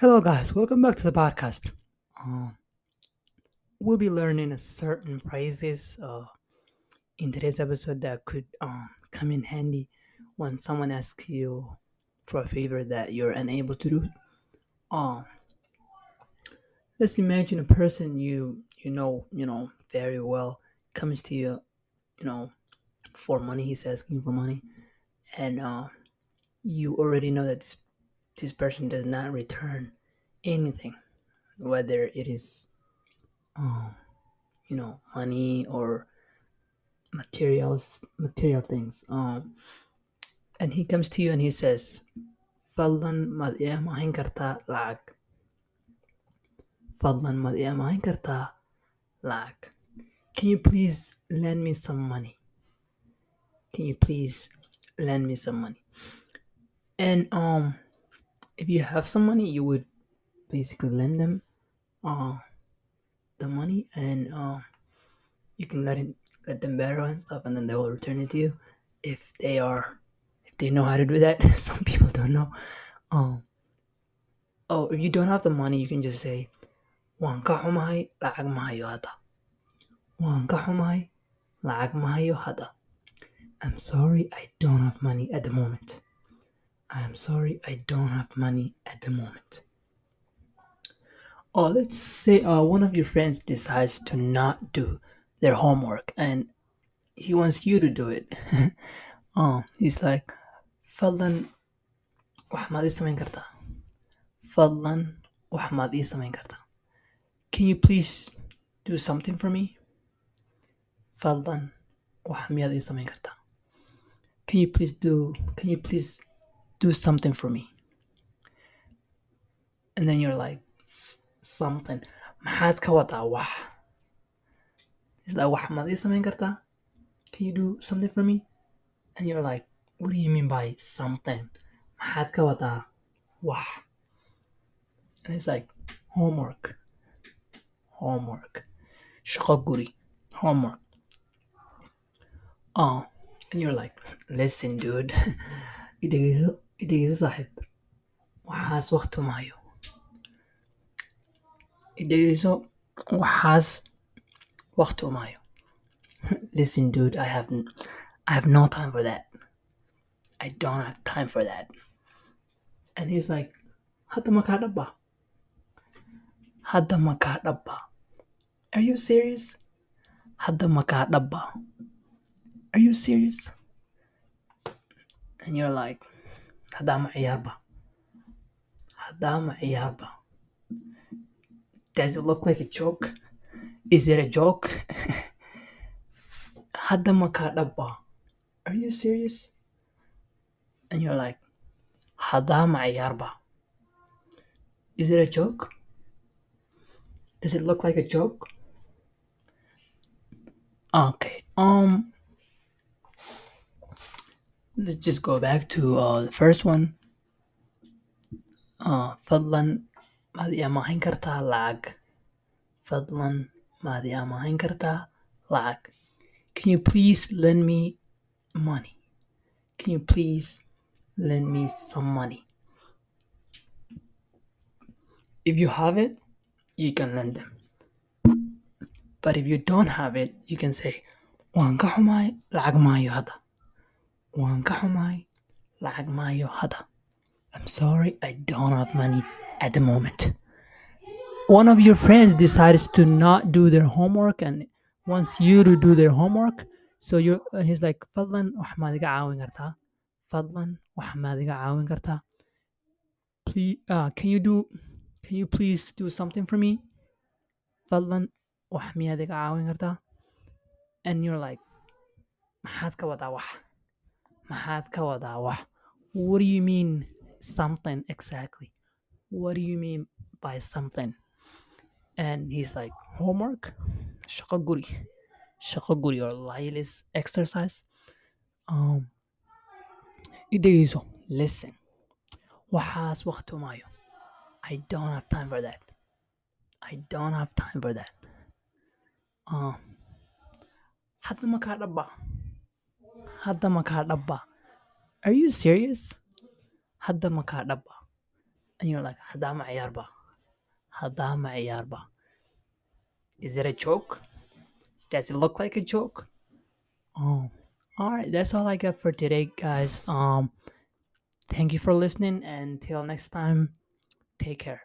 Hello, guys. Welcome back to the podcast. Um, we'll be learning a certain phrases uh, in today's episode that could um, come in handy when someone asks you for a favor that you're unable to do. Um, let's imagine a person you you know you know very well comes to you, you know, for money. He's asking for money, and uh, you already know that this this person does not return anything, whether it is, um, you know, money or materials, material things. Um, and he comes to you and he says, "Fadlan maad ii amahin kartaa lacag? Fadlan maad ii amahin kartaa lacag? Can you please lend me some money? Can you please lend me some money?" And um, if you have some money, you would basically lend them uh the money and uh you can let it let them borrow and stuff and then they will return it to you if they are if they know how to do that. Some people don't know. Um oh if you don't have the money you can just say waan ka xumahay lacag ma hayo hadda ka xumahay lacag ma hayo i'm sorry i don't have money at the moment i'm sorry i don't have money at the moment or let's say uh, one of your friends decides to not do their homework and he wants you to do it. um, he's like, Fadlan, wax maad ii samayn kartaa? Fadlan, wax maad ii samayn kartaa? Can you please do something for me? Fadlan, wax miyaad ii samayn kartaa? Can you please do, can you please do something for me? And then you're like, something. Maxaad ka wadaa wax? Like, wax maad ii samayn kartaa? Can you do something for me? And you're like, what do you mean by something? Maxaad ka wadaa wax? And it's like, homework. Homework. Shaqo guri. Homework. Oh, and you're like, listen, dude. idhegeyso, idhegeyso saaxiib. Waxaas waqti uma hayo. idhegeyso waxaas waqti uma listen dude i have i have no time for that. I don't have time for that. And he's like hadda ma kaa dhabba hadda ma kaa dhabba are you serious? hadda ma kaa dhabba are you serious? And you're like haddaa ma ciyaarba haddaa ma ciyaarba does it look like a joke? Is it a joke? Hadda ma kaa dhabba. Are you serious? And you're like, hadda ma ciyaarba. Is it a joke? Does it look like a joke? Okay. Um. Let's just go back to uh, the first one. Uh, fadlan maad amahin kartaa lacag? Fadlan maad amahin kartaa lacag? Can you please lend me money? Can you please lend me some money? If you have it, you can lend them. But if you don't have it, you can say, waan ka xumahay lacag maayo hadda. Waan ka xumahay lacag maayo hadda. I'm sorry, I don't have money at the moment. One of your friends decides to not do their homework and wants you to do their homework. So and he's like, Fadlan, wax maad iga caawin kartaa? Fadlan, wax maad iga caawin kartaa? Uh, can you do, can you please do something for me? Fadlan, wax miyaad iga caawin kartaa? And you're like, maxaad ka wadaa wax? Maxaad ka wadaa wax? What do you mean something exactly? What do you mean by something? And he's like, homework? Shaqo guri. Shaqo guri or Lailis exercise. Um, idhegeyso, listen. Waxaas waqti uma hayo. I don't have time for that. I don't have time for that. Um, hadda ma kaa dhabba? Hadda ma kaa dhabba? Are you serious? Hadda ma kaa dhabba? and you're like hadama ciyarba hadama ciyarba is it a joke? Does it look like a joke? Oh. All that's all i got for today guys. Um thank you for listening and till next time take care